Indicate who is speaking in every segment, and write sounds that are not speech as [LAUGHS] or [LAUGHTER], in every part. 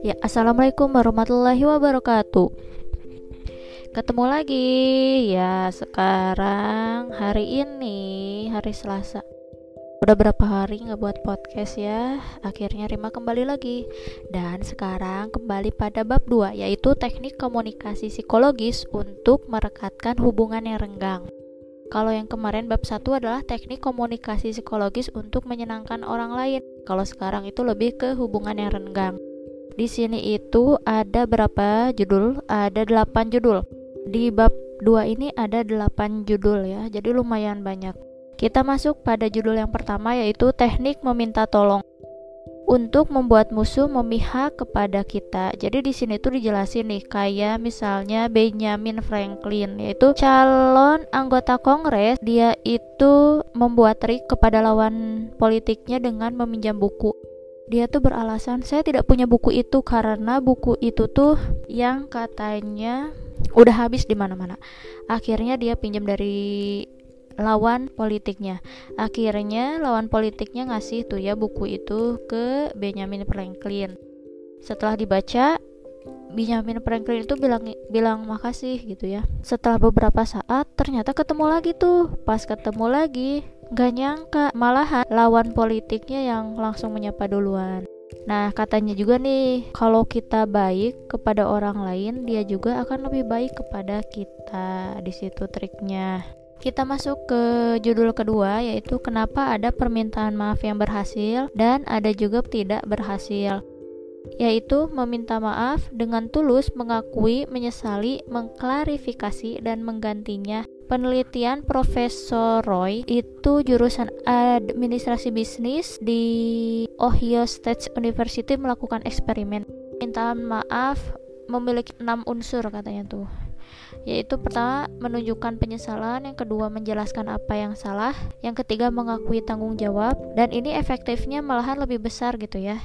Speaker 1: Ya, assalamualaikum warahmatullahi wabarakatuh. Ketemu lagi ya sekarang hari ini hari Selasa. Udah berapa hari nggak buat podcast ya? Akhirnya Rima kembali lagi. Dan sekarang kembali pada bab 2 yaitu teknik komunikasi psikologis untuk merekatkan hubungan yang renggang. Kalau yang kemarin bab 1 adalah teknik komunikasi psikologis untuk menyenangkan orang lain. Kalau sekarang itu lebih ke hubungan yang renggang. Di sini itu ada berapa judul? Ada 8 judul. Di bab 2 ini ada 8 judul ya. Jadi lumayan banyak. Kita masuk pada judul yang pertama yaitu teknik meminta tolong untuk membuat musuh memihak kepada kita. Jadi di sini tuh dijelasin nih kayak misalnya Benjamin Franklin yaitu calon anggota Kongres, dia itu membuat trik kepada lawan politiknya dengan meminjam buku dia tuh beralasan saya tidak punya buku itu karena buku itu tuh yang katanya udah habis di mana-mana. Akhirnya dia pinjam dari lawan politiknya. Akhirnya lawan politiknya ngasih tuh ya buku itu ke Benjamin Franklin. Setelah dibaca, Benjamin Franklin itu bilang bilang makasih gitu ya. Setelah beberapa saat ternyata ketemu lagi tuh. Pas ketemu lagi, Gak nyangka, malahan lawan politiknya yang langsung menyapa duluan. Nah, katanya juga nih, kalau kita baik kepada orang lain, dia juga akan lebih baik kepada kita. Di situ triknya. Kita masuk ke judul kedua yaitu kenapa ada permintaan maaf yang berhasil dan ada juga tidak berhasil yaitu meminta maaf dengan tulus mengakui, menyesali, mengklarifikasi dan menggantinya penelitian Profesor Roy itu jurusan administrasi bisnis di Ohio State University melakukan eksperimen. Mintaan maaf memiliki enam unsur katanya tuh yaitu pertama menunjukkan penyesalan, yang kedua menjelaskan apa yang salah, yang ketiga mengakui tanggung jawab dan ini efektifnya malahan lebih besar gitu ya.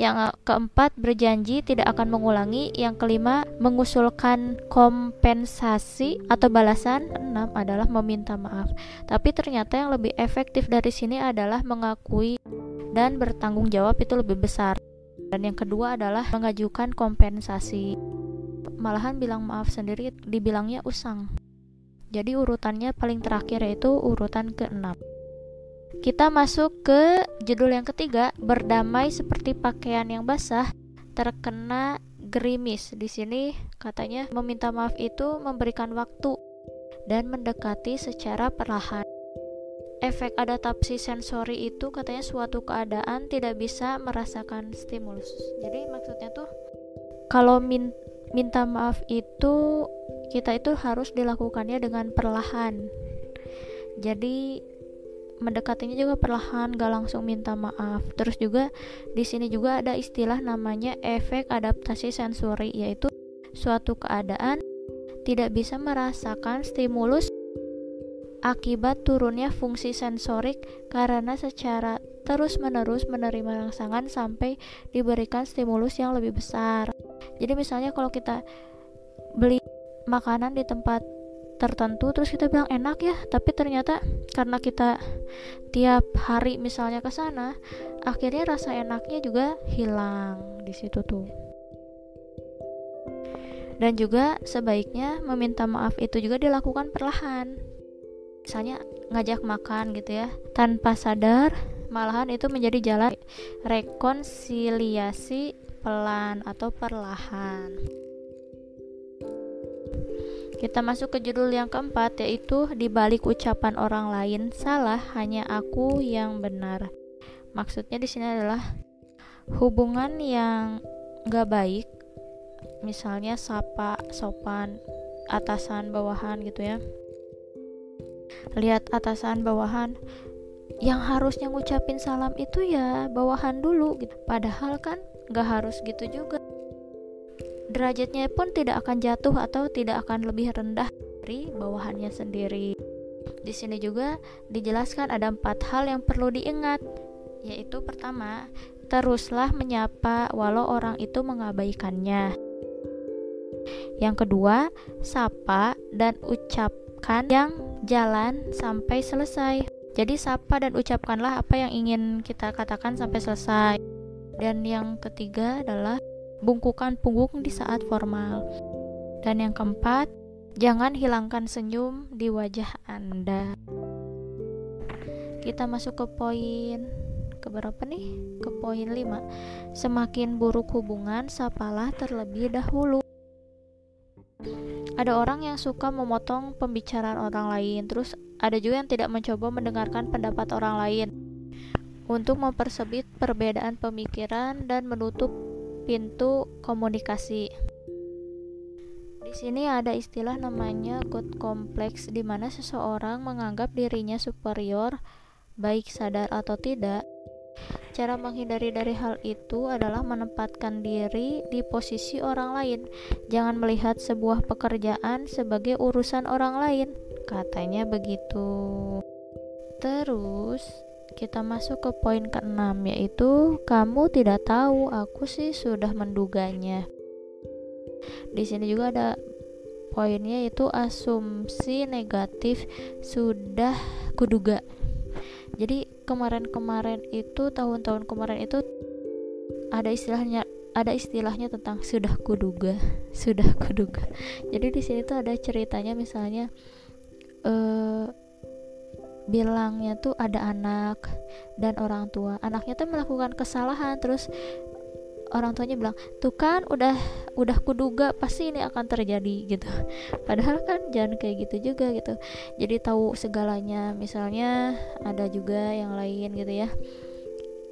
Speaker 1: Yang keempat, berjanji tidak akan mengulangi. Yang kelima, mengusulkan kompensasi atau balasan. Enam adalah meminta maaf. Tapi ternyata yang lebih efektif dari sini adalah mengakui dan bertanggung jawab itu lebih besar. Dan yang kedua adalah mengajukan kompensasi. Malahan bilang maaf sendiri dibilangnya usang. Jadi urutannya paling terakhir yaitu urutan ke-6. Kita masuk ke judul yang ketiga, berdamai seperti pakaian yang basah terkena gerimis. Di sini katanya meminta maaf itu memberikan waktu dan mendekati secara perlahan. Efek adaptasi sensori itu katanya suatu keadaan tidak bisa merasakan stimulus. Jadi maksudnya tuh kalau min minta maaf itu kita itu harus dilakukannya dengan perlahan. Jadi mendekatinya juga perlahan gak langsung minta maaf terus juga di sini juga ada istilah namanya efek adaptasi sensori yaitu suatu keadaan tidak bisa merasakan stimulus akibat turunnya fungsi sensorik karena secara terus-menerus menerima rangsangan sampai diberikan stimulus yang lebih besar. Jadi misalnya kalau kita beli makanan di tempat tertentu terus kita bilang enak ya tapi ternyata karena kita tiap hari misalnya ke sana akhirnya rasa enaknya juga hilang di situ tuh. Dan juga sebaiknya meminta maaf itu juga dilakukan perlahan. Misalnya ngajak makan gitu ya tanpa sadar malahan itu menjadi jalan rekonsiliasi pelan atau perlahan kita masuk ke judul yang keempat yaitu di balik ucapan orang lain salah hanya aku yang benar. Maksudnya di sini adalah hubungan yang gak baik, misalnya sapa, sopan, atasan, bawahan gitu ya. Lihat atasan, bawahan, yang harusnya ngucapin salam itu ya bawahan dulu gitu. Padahal kan gak harus gitu juga derajatnya pun tidak akan jatuh atau tidak akan lebih rendah dari bawahannya sendiri. Di sini juga dijelaskan ada empat hal yang perlu diingat, yaitu pertama, teruslah menyapa walau orang itu mengabaikannya. Yang kedua, sapa dan ucapkan yang jalan sampai selesai. Jadi sapa dan ucapkanlah apa yang ingin kita katakan sampai selesai. Dan yang ketiga adalah bungkukan punggung di saat formal. Dan yang keempat, jangan hilangkan senyum di wajah Anda. Kita masuk ke poin ke berapa nih? Ke poin 5. Semakin buruk hubungan, sapalah terlebih dahulu. Ada orang yang suka memotong pembicaraan orang lain, terus ada juga yang tidak mencoba mendengarkan pendapat orang lain untuk mempersempit perbedaan pemikiran dan menutup pintu komunikasi. Di sini ada istilah namanya God complex di mana seseorang menganggap dirinya superior baik sadar atau tidak Cara menghindari dari hal itu adalah menempatkan diri di posisi orang lain. Jangan melihat sebuah pekerjaan sebagai urusan orang lain, katanya begitu. Terus kita masuk ke poin keenam yaitu kamu tidak tahu, aku sih sudah menduganya. Di sini juga ada poinnya yaitu asumsi negatif sudah kuduga. Jadi kemarin-kemarin itu tahun-tahun kemarin itu ada istilahnya ada istilahnya tentang sudah kuduga sudah kuduga jadi di sini tuh ada ceritanya misalnya uh, bilangnya tuh ada anak dan orang tua. Anaknya tuh melakukan kesalahan terus orang tuanya bilang tuh kan udah udah kuduga pasti ini akan terjadi gitu. [LAUGHS] Padahal kan jangan kayak gitu juga gitu. Jadi tahu segalanya. Misalnya ada juga yang lain gitu ya.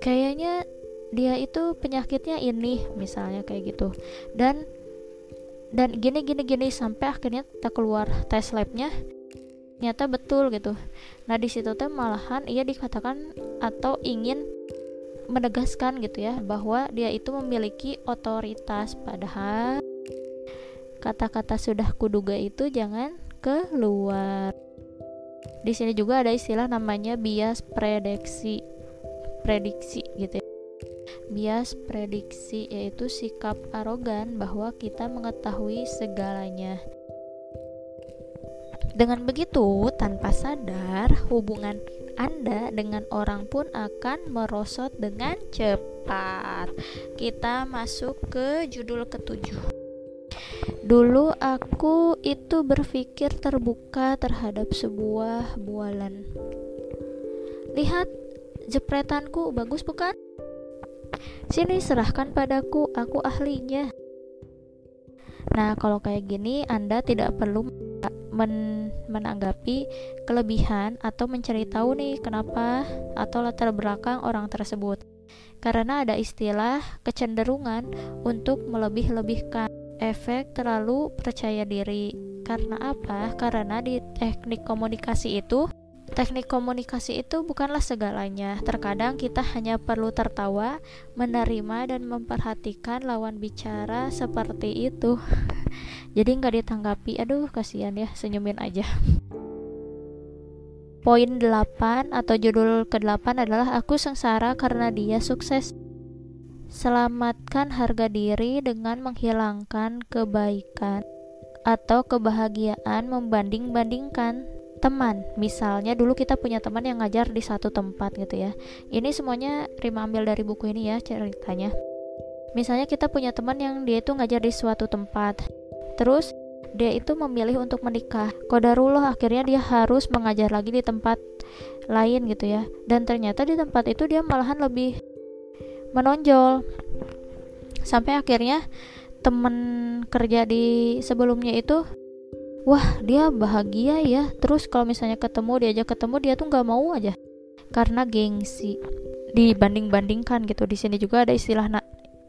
Speaker 1: Kayaknya dia itu penyakitnya ini misalnya kayak gitu. Dan dan gini gini gini sampai akhirnya kita keluar tes labnya ternyata betul gitu nah di situ tuh malahan ia dikatakan atau ingin menegaskan gitu ya bahwa dia itu memiliki otoritas padahal kata-kata sudah kuduga itu jangan keluar. Di sini juga ada istilah namanya bias prediksi. Prediksi gitu ya. Bias prediksi yaitu sikap arogan bahwa kita mengetahui segalanya. Dengan begitu, tanpa sadar, hubungan anda dengan orang pun akan merosot dengan cepat. Kita masuk ke judul ketujuh. Dulu aku itu berpikir terbuka terhadap sebuah bualan. Lihat, jepretanku bagus bukan? Sini serahkan padaku, aku ahlinya. Nah, kalau kayak gini Anda tidak perlu men menanggapi kelebihan atau mencari tahu nih kenapa atau latar belakang orang tersebut. Karena ada istilah kecenderungan untuk melebih-lebihkan efek terlalu percaya diri. Karena apa? Karena di teknik komunikasi itu Teknik komunikasi itu bukanlah segalanya. Terkadang kita hanya perlu tertawa, menerima, dan memperhatikan lawan bicara seperti itu. Jadi nggak ditanggapi, aduh kasihan ya, senyumin aja. [LAUGHS] Poin 8 atau judul ke-8 adalah aku sengsara karena dia sukses. Selamatkan harga diri dengan menghilangkan kebaikan atau kebahagiaan membanding-bandingkan teman. Misalnya dulu kita punya teman yang ngajar di satu tempat gitu ya. Ini semuanya Rima ambil dari buku ini ya ceritanya. Misalnya kita punya teman yang dia itu ngajar di suatu tempat terus dia itu memilih untuk menikah. Kodarullah akhirnya dia harus mengajar lagi di tempat lain gitu ya. Dan ternyata di tempat itu dia malahan lebih menonjol. Sampai akhirnya temen kerja di sebelumnya itu wah dia bahagia ya. Terus kalau misalnya ketemu diajak ketemu dia tuh nggak mau aja. Karena gengsi. Dibanding-bandingkan gitu. Di sini juga ada istilah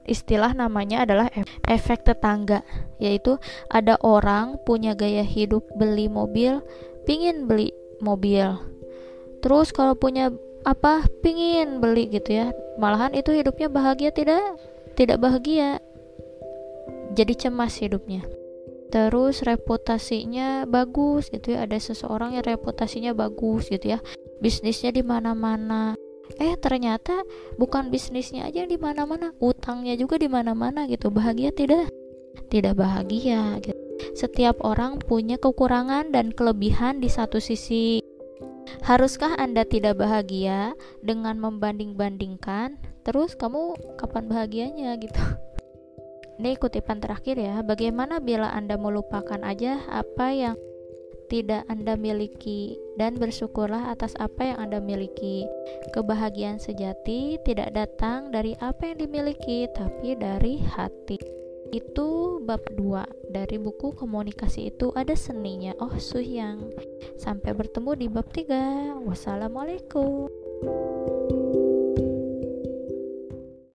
Speaker 1: istilah namanya adalah efek tetangga yaitu ada orang punya gaya hidup beli mobil pingin beli mobil. Terus kalau punya apa pingin beli gitu ya. Malahan itu hidupnya bahagia tidak tidak bahagia. Jadi cemas hidupnya. Terus reputasinya bagus gitu ya. Ada seseorang yang reputasinya bagus gitu ya. Bisnisnya di mana-mana eh ternyata bukan bisnisnya aja di mana-mana utangnya juga di mana-mana gitu. Bahagia tidak? Tidak bahagia gitu. Setiap orang punya kekurangan dan kelebihan di satu sisi. Haruskah anda tidak bahagia dengan membanding-bandingkan? Terus kamu kapan bahagianya gitu? Ini kutipan terakhir ya. Bagaimana bila Anda melupakan aja apa yang tidak Anda miliki dan bersyukurlah atas apa yang Anda miliki. Kebahagiaan sejati tidak datang dari apa yang dimiliki, tapi dari hati. Itu bab 2 dari buku komunikasi itu ada seninya. Oh, Suyang. Sampai bertemu di bab 3. Wassalamualaikum.